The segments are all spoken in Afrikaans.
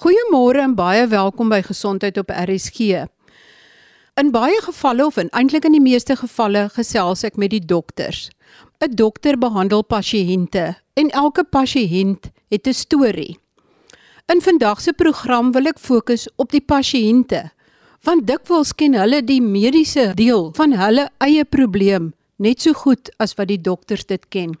Goeiemôre en baie welkom by Gesondheid op RSG. In baie gevalle of eintlik in die meeste gevalle gesels ek met die dokters. 'n Dokter behandel pasiënte en elke pasiënt het 'n storie. In vandag se program wil ek fokus op die pasiënte, want dikwels ken hulle die mediese deel van hulle eie probleem net so goed as wat die dokters dit ken.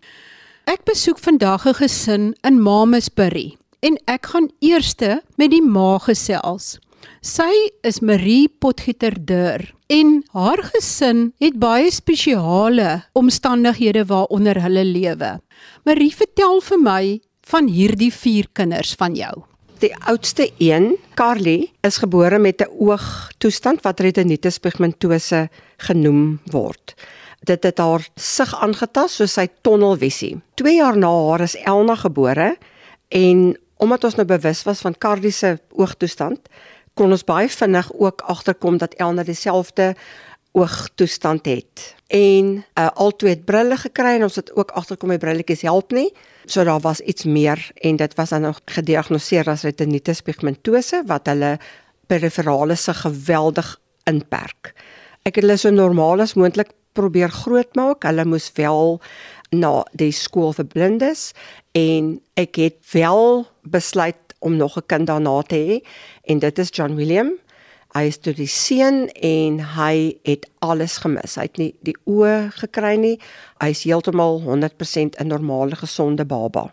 Ek besoek vandag 'n gesin in Mamasbury en ek gaan eerste met die ma gesels. Sy is Marie Potgieter-Dur en haar gesin het baie spesiale omstandighede waaronder hulle lewe. Marie, vertel vir my van hierdie vier kinders van jou. Die oudste een, Carly, is gebore met 'n oogtoestand wat retinitis pigmentose genoem word. Dit het haar sig aangetast soos sy tonnelvisie. 2 jaar na haar is Elna gebore en omdat ons nou bewus was van Carly se oogtoestand, kon ons baie vinnig ook agterkom dat Elna dieselfde oogtoestand het. En uh, altoe het brille gekry en ons het ook agterkom die brilletjies help nie. So daar was iets meer en dit was dan nog gediagnoseer as retinitis pigmentose wat hulle periferale se geweldig inperk. Ek het hulle so normaal as moontlik probeer grootmaak. Hulle moes wel na die skool vir blindes en ek het wel besluit om nog 'n kind daarna te hê en dit is John William. Hy is toe die seun en hy het alles gemis. Hy het nie die oë gekry nie. Hy is heeltemal 100% 'n normale gesonde baba.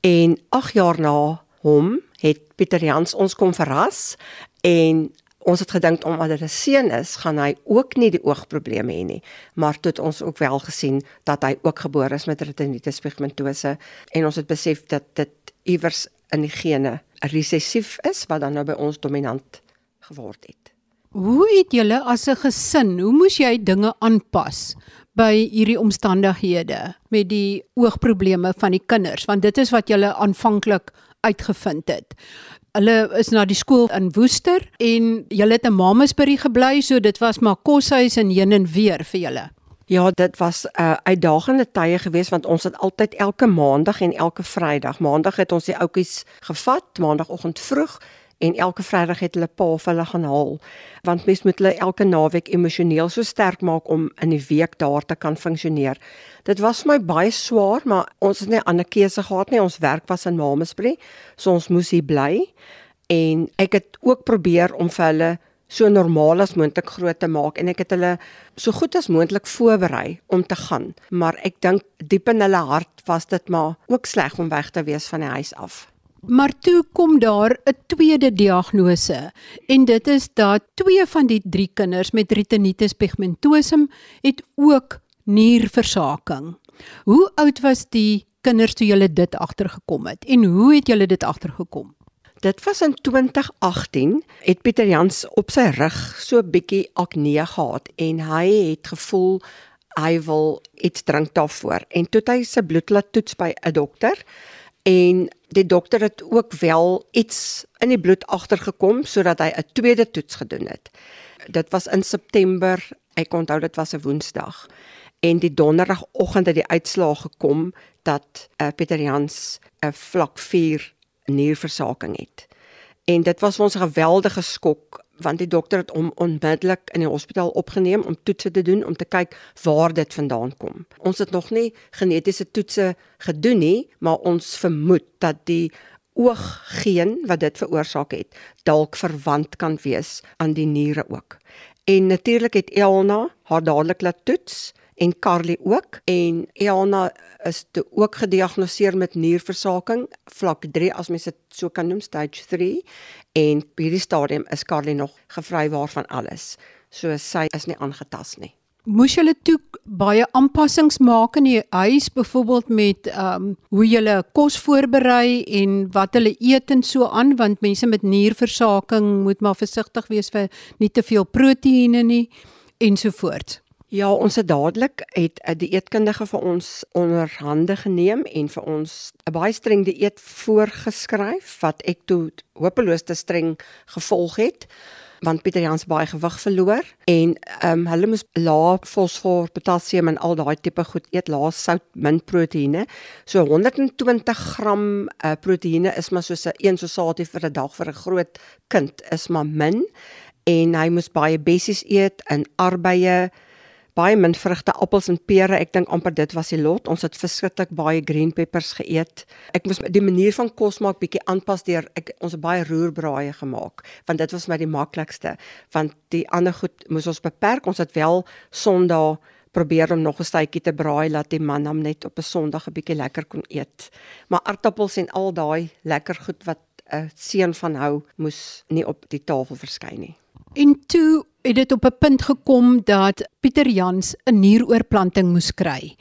En 8 jaar na hom het Pieter Jans ons kom verras en ons het gedink omdat dit 'n seun is, gaan hy ook nie die oogprobleme hê nie. Maar toe het ons ook wel gesien dat hy ook gebore is met retinitis pigmentose en ons het besef dat dit iewers in die gene resessief is wat dan nou by ons dominant geword het. Hoe het julle as 'n gesin, hoe moes jy dinge aanpas by hierdie omstandighede met die oogprobleme van die kinders want dit is wat julle aanvanklik uitgevind het hulle is na die skool in Woester en julle het in Mamasbury gebly, so dit was maar koshuis en heen en weer vir julle. Ja, dit was 'n uh, uitdagende tye geweest want ons het altyd elke maandag en elke Vrydag. Maandag het ons die oudjies gevat, maandagooggend vroeg en elke Vrydag het hulle pa vir hulle gaan haal want mens moet hulle elke naweek emosioneel so sterk maak om in die week daar te kan funksioneer. Dit was vir my baie swaar, maar ons het nie ander keuse gehad nie. Ons werk was in Mamasbury, so ons moes hier bly en ek het ook probeer om vir hulle so normaal as moontlik groot te maak en ek het hulle so goed as moontlik voorberei om te gaan, maar ek dink diep in hulle hart was dit maar ook sleg om weg te wees van die huis af. Maar toe kom daar 'n tweede diagnose en dit is dat twee van die drie kinders met retinitis pigmentosum het ook nierversaking. Hoe oud was die kinders toe julle dit agtergekom het en hoe het julle dit agtergekom? Dit was in 2018 het Pieter Jans op sy rug so 'n bietjie akne gehad en hy het gevoel hy wil iets drink daarvoor en toe hy sy bloed laat toets by 'n dokter en die dokter het ook wel iets in die bloed agtergekom sodat hy 'n tweede toets gedoen het. Dit was in September, ek onthou dit was 'n Woensdag en die donderdagoggend het die uitslaag gekom dat uh, Pieter Jans 'n vlak 4 nierversaking het. En dit was vir ons 'n geweldige skok want die dokter het hom onmiddellik in die hospitaal opgeneem om toetse te doen om te kyk waar dit vandaan kom. Ons het nog nie genetiese toetse gedoen nie, maar ons vermoed dat die ooggeen wat dit veroorsaak het, dalk verwant kan wees aan die niere ook. En natuurlik het Elna haar dadelik laat toets en Carly ook en Elna is toe ook gediagnoseer met nierversaking vlak 3 as mens dit so kan noem stage 3 en by hierdie stadium is Carly nog gevry waarvan alles. So sy is nie aangetast nie. Moes julle toe baie aanpassings maak in die huis byvoorbeeld met ehm um, hoe julle kos voorberei en wat hulle eet en so aan want mense met nierversaking moet maar versigtig wees vir nie te veel proteïene nie ensovoorts. Ja, ons het dadelik het 'n dieetkundige vir ons onderhande geneem en vir ons 'n baie streng dieet voorgeskryf wat ek toe hopeloos te streng gevolg het. want Pieter Jans baie gewig verloor en ehm um, hulle moes lae fosfor, potasium en al daai tipe goed eet, lae sout, min proteïene. So 120 gram uh, proteïene is maar soos 'n een sosatie vir 'n dag vir 'n groot kind is maar min en hy moes baie bessies eet en arbeie baie min vrugte, appels en pere. Ek dink amper dit was die lot. Ons het verskriklik baie green peppers geëet. Ek moes die manier van kos maak bietjie aanpas deur ek ons het baie roerbraaie gemaak want dit was my die maklikste want die ander goed moes ons beperk. Ons het wel Sondag probeer om nog 'n stytjie te braai laat die man hom net op 'n Sondag 'n bietjie lekker kon eet. Maar aardappels en al daai lekker goed wat 'n seun van hou moes nie op die tafel verskyn nie. En toe het dit op 'n punt gekom dat Pieter Jans 'n nieroorplanting moes kry.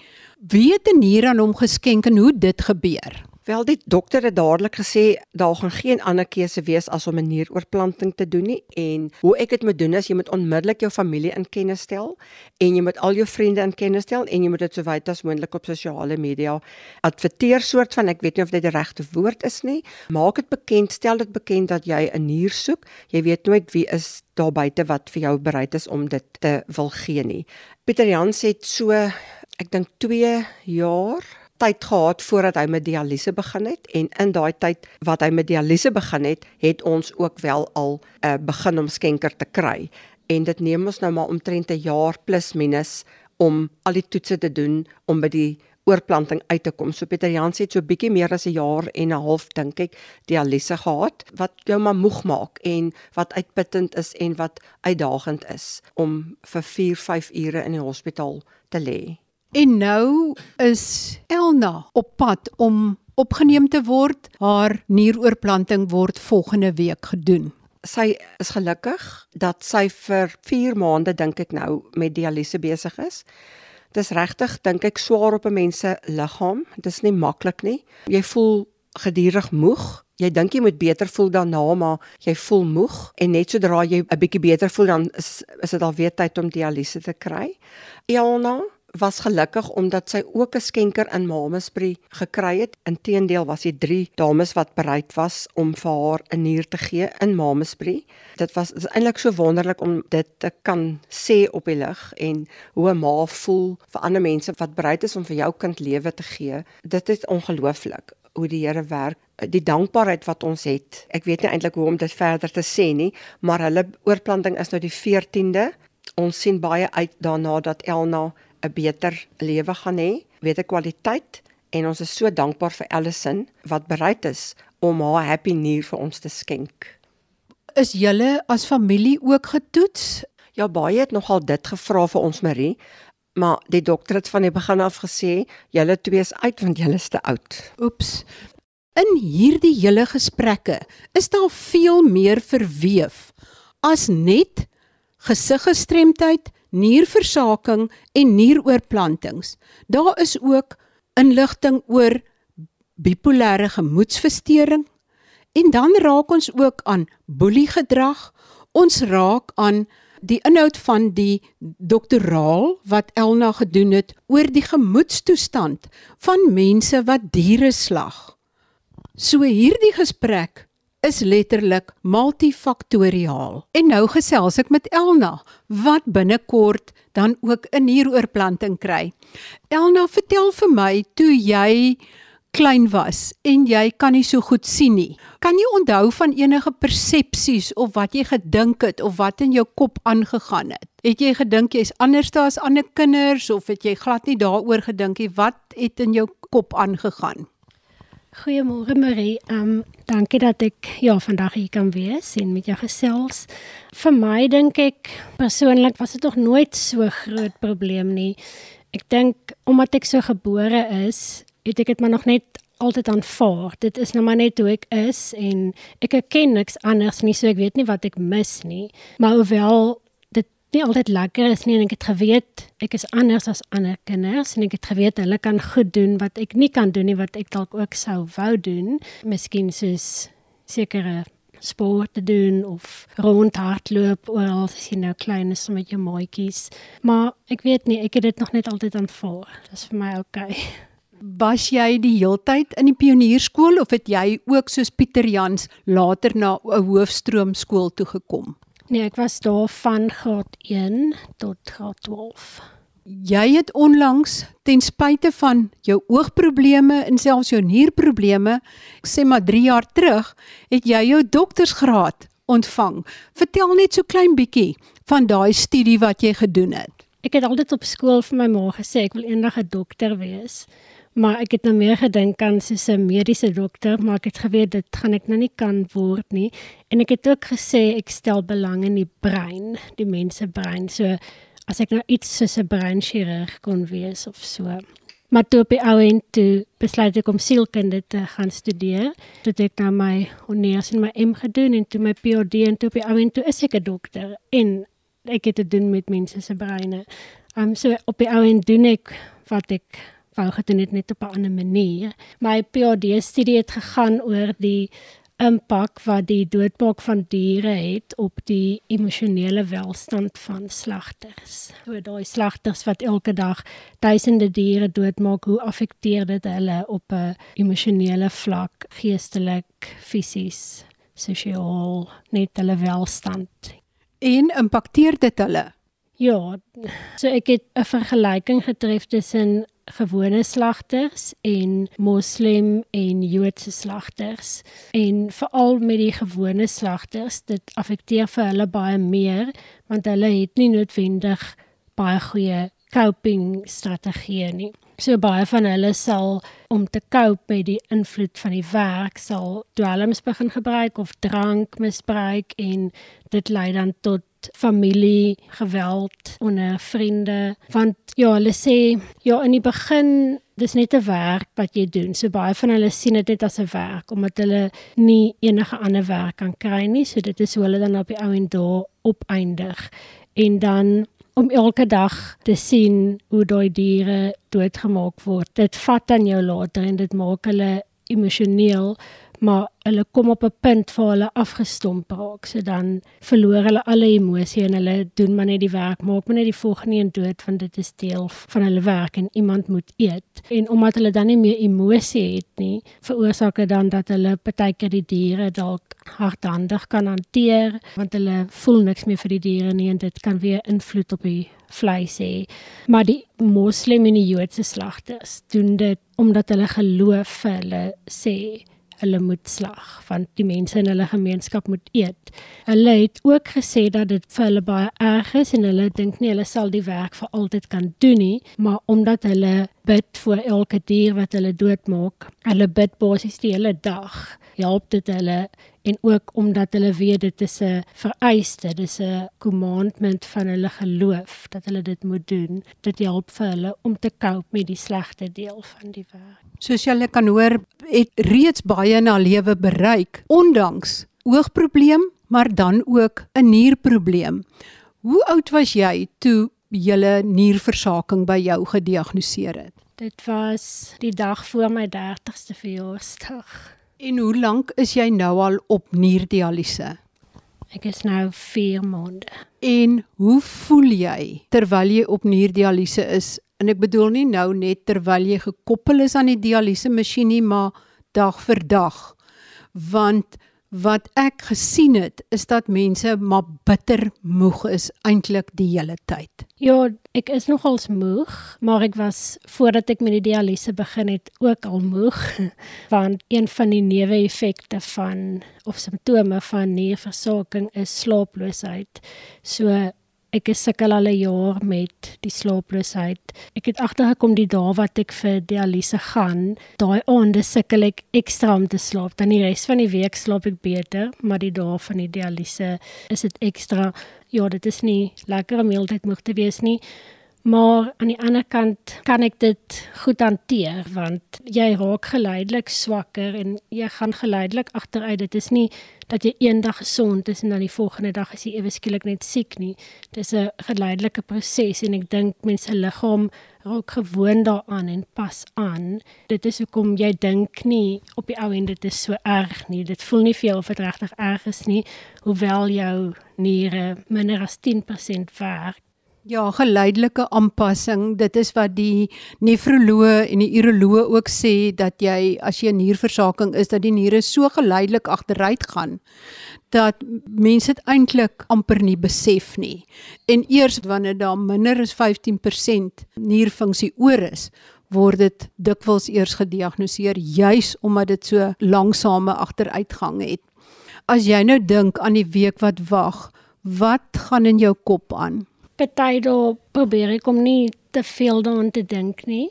Wie het 'n nier aan hom geskenk en hoe dit gebeur? Wel die dokter het dadelik gesê daar gaan geen ander keuse wees as om 'n nieroorplanting te doen nie. En hoe ek dit moet doen is jy moet onmiddellik jou familie in kennis stel en jy moet al jou vriende in kennis stel en jy moet dit so wyd as moontlik op sosiale media adverteer soort van ek weet nie of dit die regte woord is nie. Maak dit bekend stel dit bekend dat jy 'n nier soek. Jy weet nooit wie is daar buite wat vir jou bereid is om dit te wil gee nie. Pieter Jans het so ek dink 2 jaar tyd gehad voordat hy met dialyse begin het en in daai tyd wat hy met dialyse begin het, het ons ook wel al 'n uh, begin om skenker te kry. En dit neem ons nou maar omtrent 'n jaar plus minus om al die toetse te doen om by die oorplanting uit te kom. So Pieter Jans het so bietjie meer as 'n jaar en 'n half dink ek dialyse gehad wat jou maar moeg maak en wat uitputtend is en wat uitdagend is om vir 4, 5 ure in die hospitaal te lê. En nou is Elna op pad om opgeneem te word. Haar nieroorplanting word volgende week gedoen. Sy is gelukkig dat sy vir 4 maande dink ek nou met dialyse besig is. Dis regtig dink ek swaar op 'n mens se liggaam. Dis nie maklik nie. Jy voel gedurig moeg. Jy dink jy moet beter voel daarna, maar jy voel moeg en net sodra jy 'n bietjie beter voel dan is dit al weer tyd om dialyse te kry. Elna was gelukkig omdat sy ook 'n skenker in Mamesbury gekry het. Inteendeel was dit drie dames wat bereid was om vir haar 'n nier te gee in Mamesbury. Dit was eintlik so wonderlik om dit te kan sê op die lig en hoe 'n ma voel vir ander mense wat bereid is om vir jou kind lewe te gee. Dit is ongelooflik hoe die Here werk die dankbaarheid wat ons het. Ek weet nie eintlik hoe om dit verder te sê nie, maar hulle oorplanting is nou die 14de. Ons sien baie uit daarna dat Elna 'n beter lewe gaan hê, beter kwaliteit en ons is so dankbaar vir Allison wat bereid is om haar happy nuur vir ons te skenk. Is julle as familie ook getoets? Ja, baie het nogal dit gevra vir ons Marie, maar die dokter het van die begin af gesê julle twee is uit want julle is te oud. Oeps. In hierdie hele gesprekke is daar veel meer verweef as net gesiggestremdheid nierversaking en nieroorplantings. Daar is ook inligting oor bipolêre gemoedsversteuring en dan raak ons ook aan boeliegedrag. Ons raak aan die inhoud van die doktoraal wat Elna gedoen het oor die gemoedstoestand van mense wat diere slag. So hierdie gesprek is letterlik multifaktoriaal. En nou gesels ek met Elna wat binnekort dan ook 'n nieroorplanting kry. Elna, vertel vir my toe jy klein was en jy kan nie so goed sien nie. Kan jy onthou van enige persepsies of wat jy gedink het of wat in jou kop aangegaan het? Het jy gedink jy's anders as ander kinders of het jy glad nie daaroor gedink nie? Wat het in jou kop aangegaan? Goeiemôre Marie. Ehm um, dankie dat ek ja vandag hier kan wees en met jou gesels. Vir my dink ek persoonlik was dit nog nooit so groot probleem nie. Ek dink omdat ek so gebore is, het ek dit maar nog net altyd aanvaar. Dit is nou maar net hoe ek is en ek erken niks anders nie, so ek weet nie wat ek mis nie. Maar hoewel nie altyd lekker is nie en ek het geweet ek is anders as ander kinders en ek het geweet hulle kan goed doen wat ek nie kan doen nie wat ek dalk ook sou wou doen. Miskien soos sekere sport te doen of rondhardloop oral as jy nou klein is met jou maatjies. Maar ek weet nie ek het dit nog net altyd aanvaar. Dis vir my okay Was jy die heeltyd in die pionierskool of het jy ook soos Pieter Jans later na 'n hoofstroom skool toe gekom? Nee, ek was daar van graad 1 tot graad 12. Jy het onlangs ten spyte van jou oogprobleme en selfs jou nierprobleme, sê maar 3 jaar terug, het jy jou doktorsgraad ontvang. Vertel net so klein bietjie van daai studie wat jy gedoen het. Ek het altyd op skool vir my ma gesê ek wil eendag 'n dokter wees. Maar ek het nou meer gedink aan soos 'n mediese dokter, maar ek het geweet dit gaan ek nou nie kan word nie. En ek het ook gesê ek stel belang in die brein, die mens se brein. So as ek nou iets soos 'n breinchirurg kon wees of so. Maar toe op die ou end toe besluit ek om sielkunde te gaan studeer. Toe ek nou my honeurs en my M gedoen en toe my PhD en toe op die ou end toe is ek 'n dokter en ek het te doen met mense se breine. Um so op die ou end doen ek wat ek wou gedoen het net op 'n ander manier. My PhD studie het gegaan oor die impak wat die doodmaak van diere het op die emosionele welstand van slagters. So daai slagters wat elke dag duisende diere doodmaak, hoe affekteer dit hulle op 'n emosionele vlak, geestelik, fisies, sosiaal, net hulle welstand? En impakteer dit hulle? Ja, so ek het 'n vergelyking getref tussen gewone slagters en moslim en joodse slagters en veral met die gewone slagters dit affekteer vir hulle baie meer want hulle het nie noodwendig baie goeie coping strategieë nie. So baie van hulle sal om te cope met die invloed van die werk sal dwelms begin gebruik of drank misbruik en dit lei dan tot familie geweld onder vriende want ja hulle sê ja in die begin dis net 'n werk wat jy doen. So baie van hulle sien dit net as 'n werk omdat hulle nie enige ander werk kan kry nie. So dit is hoe hulle dan op die ou en daar opeindig. En dan om elke dag te sien hoe daai diere doodgemaak word. Dit vat aan jou later en dit maak hulle emosioneel maar hulle kom op 'n punt waar hulle afgestomp raak. So dan verloor hulle alle emosie en hulle doen maar net die werk, maak maar net die volgende een dood want dit is deel van hulle werk en iemand moet eet. En omdat hulle dan nie meer emosie het nie, veroorsaak dit dan dat hulle partykeer die diere dalk hardhandig kan hanteer want hulle voel niks meer vir die diere nie en dit kan weer invloed op die vleis hê. Maar die moslim en die joodse slagters doen dit omdat hulle geloof vir hulle sê hulle moet slag want die mense in hulle gemeenskap moet eet. Hulle het ook gesê dat dit vir hulle baie erg is en hulle dink nie hulle sal die werk vir altyd kan doen nie, maar omdat hulle bid vir elke dier wat hulle doodmaak, hulle bid basies die hele dag, help dit hulle en ook omdat hulle weet dit is 'n vereiste, dis 'n commandment van hulle geloof dat hulle dit moet doen. Dit help vir hulle om te cope met die slegte deel van die werk. Soos jy kan hoor, het reeds baie in haar lewe bereik ondanks oogprobleem, maar dan ook 'n nierprobleem. Hoe oud was jy toe julle nierversaking by jou gediagnoseer het? Dit was die dag voor my 30ste verjaarsdag. En hoe lank is jy nou al op nierdialyse? Ek is nou 4 maande. En hoe voel jy terwyl jy op nierdialyse is? En ek bedoel nie nou net terwyl jy gekoppel is aan die dialyse masjien nie, maar dag vir dag. Want wat ek gesien het is dat mense maar bitter moeg is eintlik die hele tyd. Ja, ek is nogals moeg, maar ek was voordat ek met die dialyse begin het ook al moeg want een van die neeweffekte van of simptome van nierversaking is slaaploosheid. So ek is sukkel al 'n jaar met die slaaploosheid. Ek het agtergekom die dae wat ek vir dialyse gaan, daai aande sukkel ek ekstra om te slaap. Dan die res van die week slaap ek beter, maar die dae van die dialyse is dit ekstra. Ja, dit is nie lekker om heeltyd moeg te wees nie. Maar aan die ander kant kan ek dit goed hanteer want jy raak geleidelik swakker en jy gaan geleidelik agteruit. Dit is nie dat jy eendag gesond is en dan die volgende dag is jy ewe skielik net siek nie. Dis 'n geleidelike proses en ek dink mense liggaam raak gewoond daaraan en pas aan. Dit is hoekom jy dink nie op die ou end dit is so erg nie. Dit voel nie vir jou of dit regtig erg is nie, hoewel jou niere minder as 10% werk Ja, geleidelike aanpassing. Dit is wat die nefroloog en die uroloog ook sê dat jy as jy 'n nierversaking is dat die niere so geleidelik agteruit gaan dat mense dit eintlik amper nie besef nie. En eers wanneer daar minder as 15% nierfunksie oor is, word dit dikwels eers gediagnoseer juis omdat dit so langsame agteruitgang het. As jy nou dink aan die week wat wag, wat gaan in jou kop aan? Party daar probeer ek om nie te veel daaraan te dink nie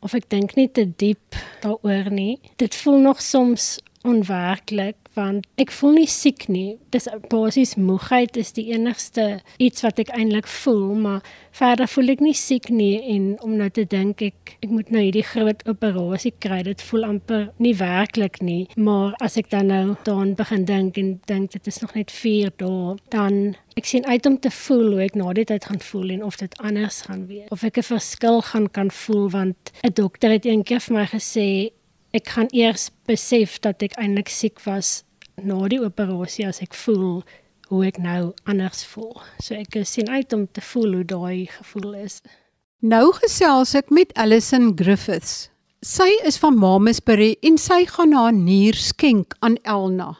of ek dink nie te diep daaroor nie. Dit voel nog soms onwerklik want ek voel nie siek nie. Dis basies moegheid is die enigste iets wat ek eintlik voel, maar verder voel ek nie siek nie en om nou te dink ek ek moet nou hierdie groot operasie kry, dit voel amper nie werklik nie, maar as ek dan nou daaraan begin dink en dink dit is nog net 4 dae, dan ek sien uit om te voel hoe ek na dit uit gaan voel en of dit anders gaan wees. Of ek 'n verskil gaan kan voel want 'n dokter het eendag vir my gesê ek gaan eers besef dat ek eintlik siek was na die operasie as ek voel hoe ek nou anders voel. So ek sien uit om te voel hoe daai gevoel is. Nou gesels ek met Alison Griffiths. Sy is van Mamasbury en sy gaan haar nier skenk aan Elna.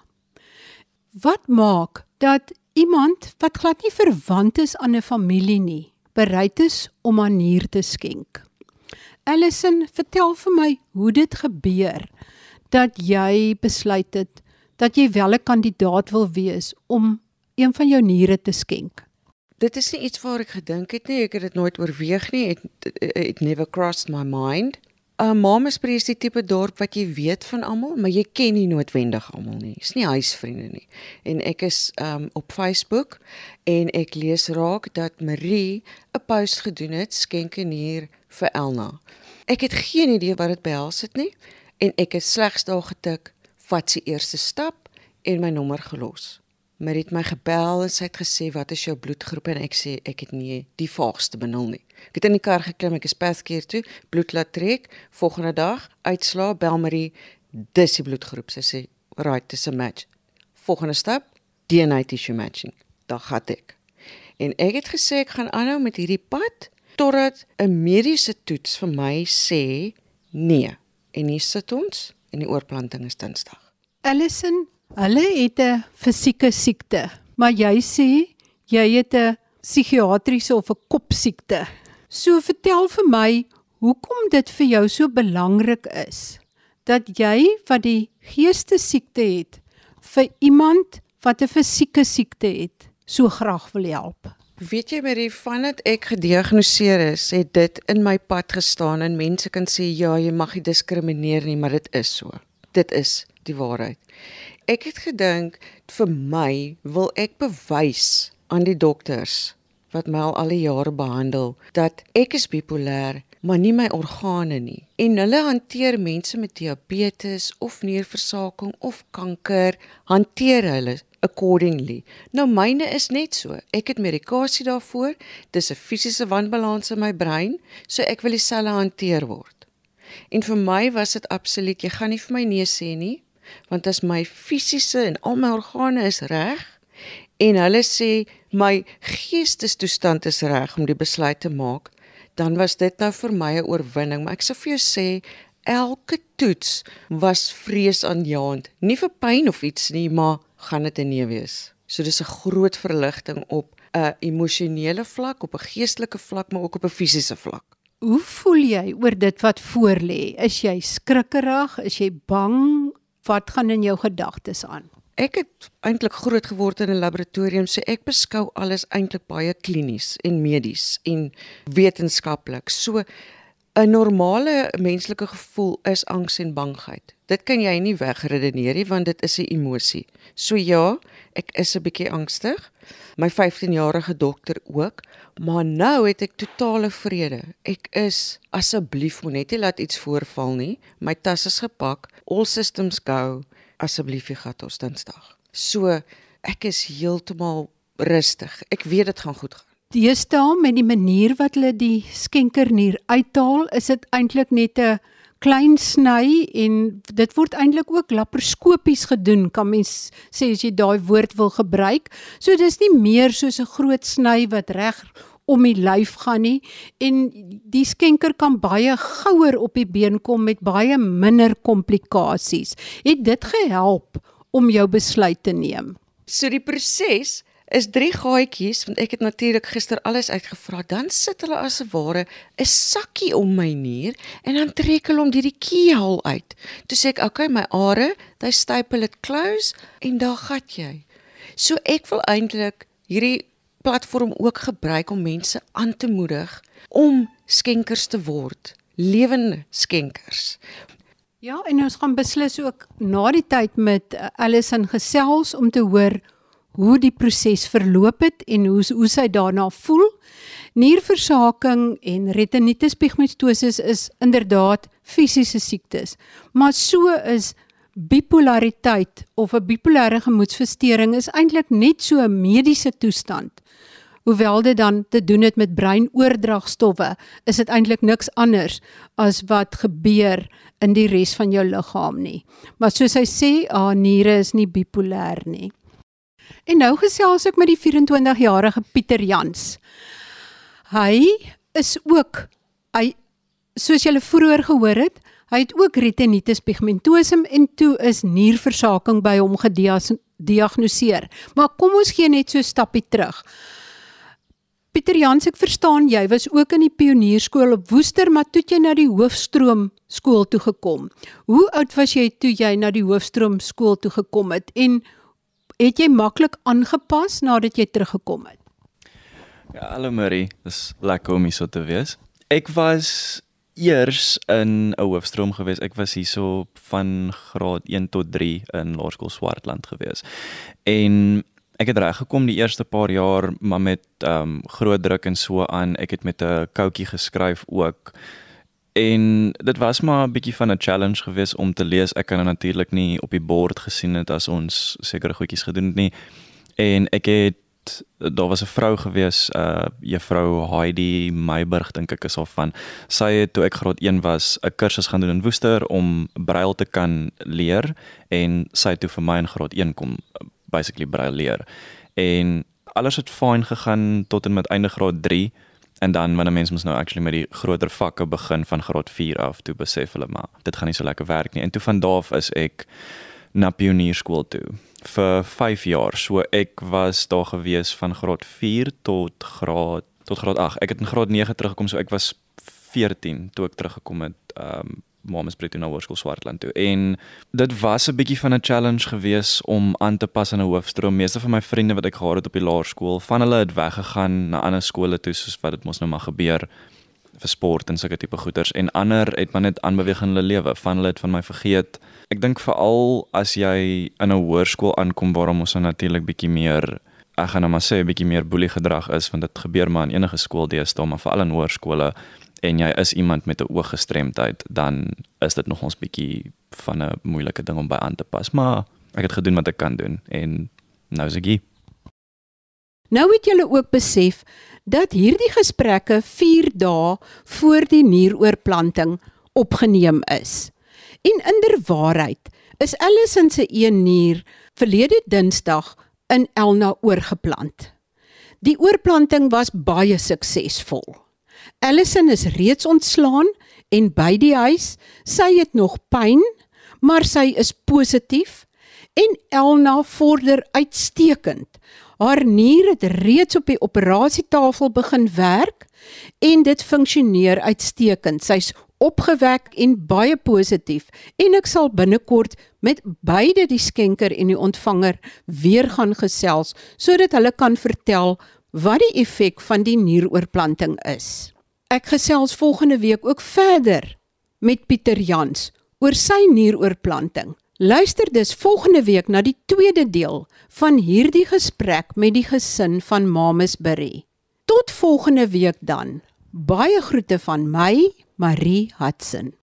Wat maak dat iemand wat glad nie verwant is aan 'n familie nie, bereid is om haar nier te skenk? Alison, vertel vir my hoe dit gebeur dat jy besluit het dat jy wel 'n kandidaat wil wees om een van jou niere te skenk? Dit is nie iets waar ek gedink het nie, ek het dit nooit oorweeg nie. It, it never crossed my mind. 'n uh, Mamesbury is die tipe dorp wat jy weet van almal, maar jy ken nie noodwendig almal nie. Dis nie huisvriende nie. En ek is um op Facebook en ek lees raak dat Marie 'n post gedoen het skenk 'n nier vir Elna. Ek het geen idee wat dit behels het nie en ek het slegs daar getik vat sy eerste stap en my nommer gelos. Maar het my gebel en sy het gesê wat is jou bloedgroep en ek sê ek het nie die vaagste benul nie. Ek het in die kar geklim, ek is paskeer toe, bloed laat trek, volgende dag uitslaa bel Marie, dis die bloedgroep. Sy sê right, dis 'n match. Volgende stap, DNA tissue matching. Dan gaan ek. En ek het gesê ek gaan aanhou met hierdie pad totdat 'n mediese toets vir my sê nee. En hier sit ons en die oorplanting is Dinsdag. Allison, hulle het 'n fisieke siekte, maar jy sê jy het 'n psigiatriese of 'n kopsiekte. So vertel vir my hoekom dit vir jou so belangrik is dat jy wat die geestesiekte het vir iemand wat 'n fisieke siekte het, so graag wil help. Weet jy Marie, vandat ek gediagnoseer is, het dit in my pad gestaan en mense kan sê ja, jy mag nie diskrimineer nie, maar dit is so. Dit is die waarheid. Ek het gedink vir my wil ek bewys aan die dokters wat my al al die jare behandel dat ek is bipolêr maar nie my organe nie en hulle hanteer mense met diabetes of nierversaking of kanker hanteer hulle accordingly. Nou myne is net so. Ek het medikasie daarvoor. Dis 'n fisiese wanbalans in my brein, so ek wil dieselfde hanteer word. En vir my was dit absoluut, jy gaan nie vir my nee sê nie, want as my fisiese en al my organe is reg en hulle sê my geestestoestand is reg om die besluit te maak, dan was dit nou vir my 'n oorwinning, maar ek sou vir jou sê elke toets was vreesaanjaend. Nie vir pyn of iets nie, maar gaan dit 'n nee wees. So dis 'n groot verligting op 'n emosionele vlak, op 'n geestelike vlak, maar ook op 'n fisiese vlak. Hoe voel jy oor dit wat voorlê? Is jy skrikkerig? Is jy bang? Wat gaan in jou gedagtes aan? Ek het eintlik groot geword in 'n laboratorium, so ek beskou alles eintlik baie klinies en medies en wetenskaplik. So 'n normale menslike gevoel is angs en bangheid. Dit kan jy nie wegredeneer nie want dit is 'n emosie. So ja, ek is 'n bietjie angstig. My 15-jarige dokter ook, maar nou het ek totale vrede. Ek is asseblief moet net nie laat iets voorval nie. My tas is gepak. All systems go. Asseblief jy gaan tot Dinsdag. So ek is heeltemal rustig. Ek weet dit gaan goed gaan. Deesdae met die manier wat hulle die skenkernier uithaal, is dit eintlik net 'n klein sny en dit word eintlik ook laparoskopies gedoen, kan mens sê as jy daai woord wil gebruik. So dis nie meer soos 'n groot sny wat reg om die lyf gaan nie en die skenker kan baie gouer op die been kom met baie minder komplikasies. Het dit gehelp om jou besluit te neem? So die proses is drie gaatjies want ek het natuurlik gister alles uitgevra. Dan sit hulle as 'n ware 'n sakkie om my nier en dan trek hulle hom deur die keyhole uit. Toe sê ek, "Oké, okay, my are, they staple it close en daar gat jy." So ek wil eintlik hierdie platform ook gebruik om mense aan te moedig om skenkers te word, lewende skenkers. Ja, en ons gaan beslis ook na die tyd met uh, Alison gesels om te hoor hoe die proses verloop het en hoe hoe sy daarna voel. Nierversaking en retinitis pigmentosus is inderdaad fisiese siektes, maar so is bipolariteit of 'n bipolêre gemoedstoornis is eintlik net so 'n mediese toestand. Hoewel dit dan te doen het met breinoordragstowwe, is dit eintlik niks anders as wat gebeur in die res van jou liggaam nie. Maar soos hy sê, haar niere is nie bipolêr nie. En nou gesels ek met die 24-jarige Pieter Jans. Hy is ook hy soos julle vroeër gehoor het, hy het ook retinitis pigmentosum en toe is nierversaking by hom gediagnoseer. Maar kom ons gee net so 'n stappie terug. Pieter Jans, ek verstaan jy was ook in die pionierskool op Woester, maar toe jy na die Hoofstroom skool toe gekom. Hoe oud was jy toe jy na die Hoofstroom skool toe gekom het en het jy maklik aangepas nadat jy teruggekom het? Ja, hallo Marie, dis lekker om hier so te wees. Ek was eers in 'n hoofstroom gewees. Ek was hierso van graad 1 tot 3 in Laerskool Swartland gewees. En ek het reg gekom die eerste paar jaar, maar met ehm um, groot druk en so aan. Ek het met 'n koutjie geskryf ook. En dit was maar 'n bietjie van 'n challenge geweest om te lees. Ek kan natuurlik nie op die bord gesien het as ons sekere goedjies gedoen het nie. En ek het daar was 'n vrou gewees, uh juffrou Heidi Meiburg dink ek is al van. Sy het toe ek graad 1 was, 'n kursus gaan doen in Woester om brail te kan leer en sy het toe vir my in graad 1 kom basically brail leer. En alles het fyn gegaan tot en met einde graad 3 en dan wanneer mense mos nou actually met die groter vakke begin van graad 4 af toe besef hulle maar dit gaan nie so lekker werk nie. En toe van daar af is ek na pionierskool toe. Vir 5 jaar. So ek was daar gewees van graad 4 tot graad tot graad 8 ek het in graad 9 teruggekom so ek was 14 toe ek teruggekom het um Mamas Brit na Hoërskool Swartland toe. En dit was 'n bietjie van 'n challenge gewees om aan te pas aan 'n hoofstroom. Meeste van my vriende wat ek gehad het op die laerskool, van hulle het weggegaan na ander skole toe soos wat dit mos nou maar gebeur vir sport en sulke tipe goeders en ander het maar net aanbeweeg in hulle lewe. Van hulle het van my vergeet. Ek dink veral as jy in 'n hoërskool aankom waar ons nou natuurlik bietjie meer ek gaan nou maar sê 'n bietjie meer boelie gedrag is want dit gebeur maar in enige skool deesdae maar veral in hoërskole en jy is iemand met 'n ooggestremdheid, dan is dit nog ons bietjie van 'n moeilike ding om by aan te pas, maar ek het gedoen wat ek kan doen en nou is ek hier. Nou het julle ook besef dat hierdie gesprekke 4 dae voor die nieroorplanting opgeneem is. En inderwaarheid is Allison se een nier verlede Dinsdag in Elna oorgeplant. Die oorplanting was baie suksesvol. Allison is reeds ontslaan en by die huis. Sy het nog pyn, maar sy is positief en Elna vorder uitstekend. Haar nier het reeds op die operasietafel begin werk en dit funksioneer uitstekend. Sy's opgewek en baie positief en ek sal binnekort met beide die skenker en die ontvanger weer gaan gesels sodat hulle kan vertel wat die effek van die nieroorplanting is. Ek gesels volgende week ook verder met Pieter Jans oor sy nieroorplanting. Luister dus volgende week na die tweede deel van hierdie gesprek met die gesin van Mamas Berry. Tot volgende week dan. Baie groete van my, Marie Hudson.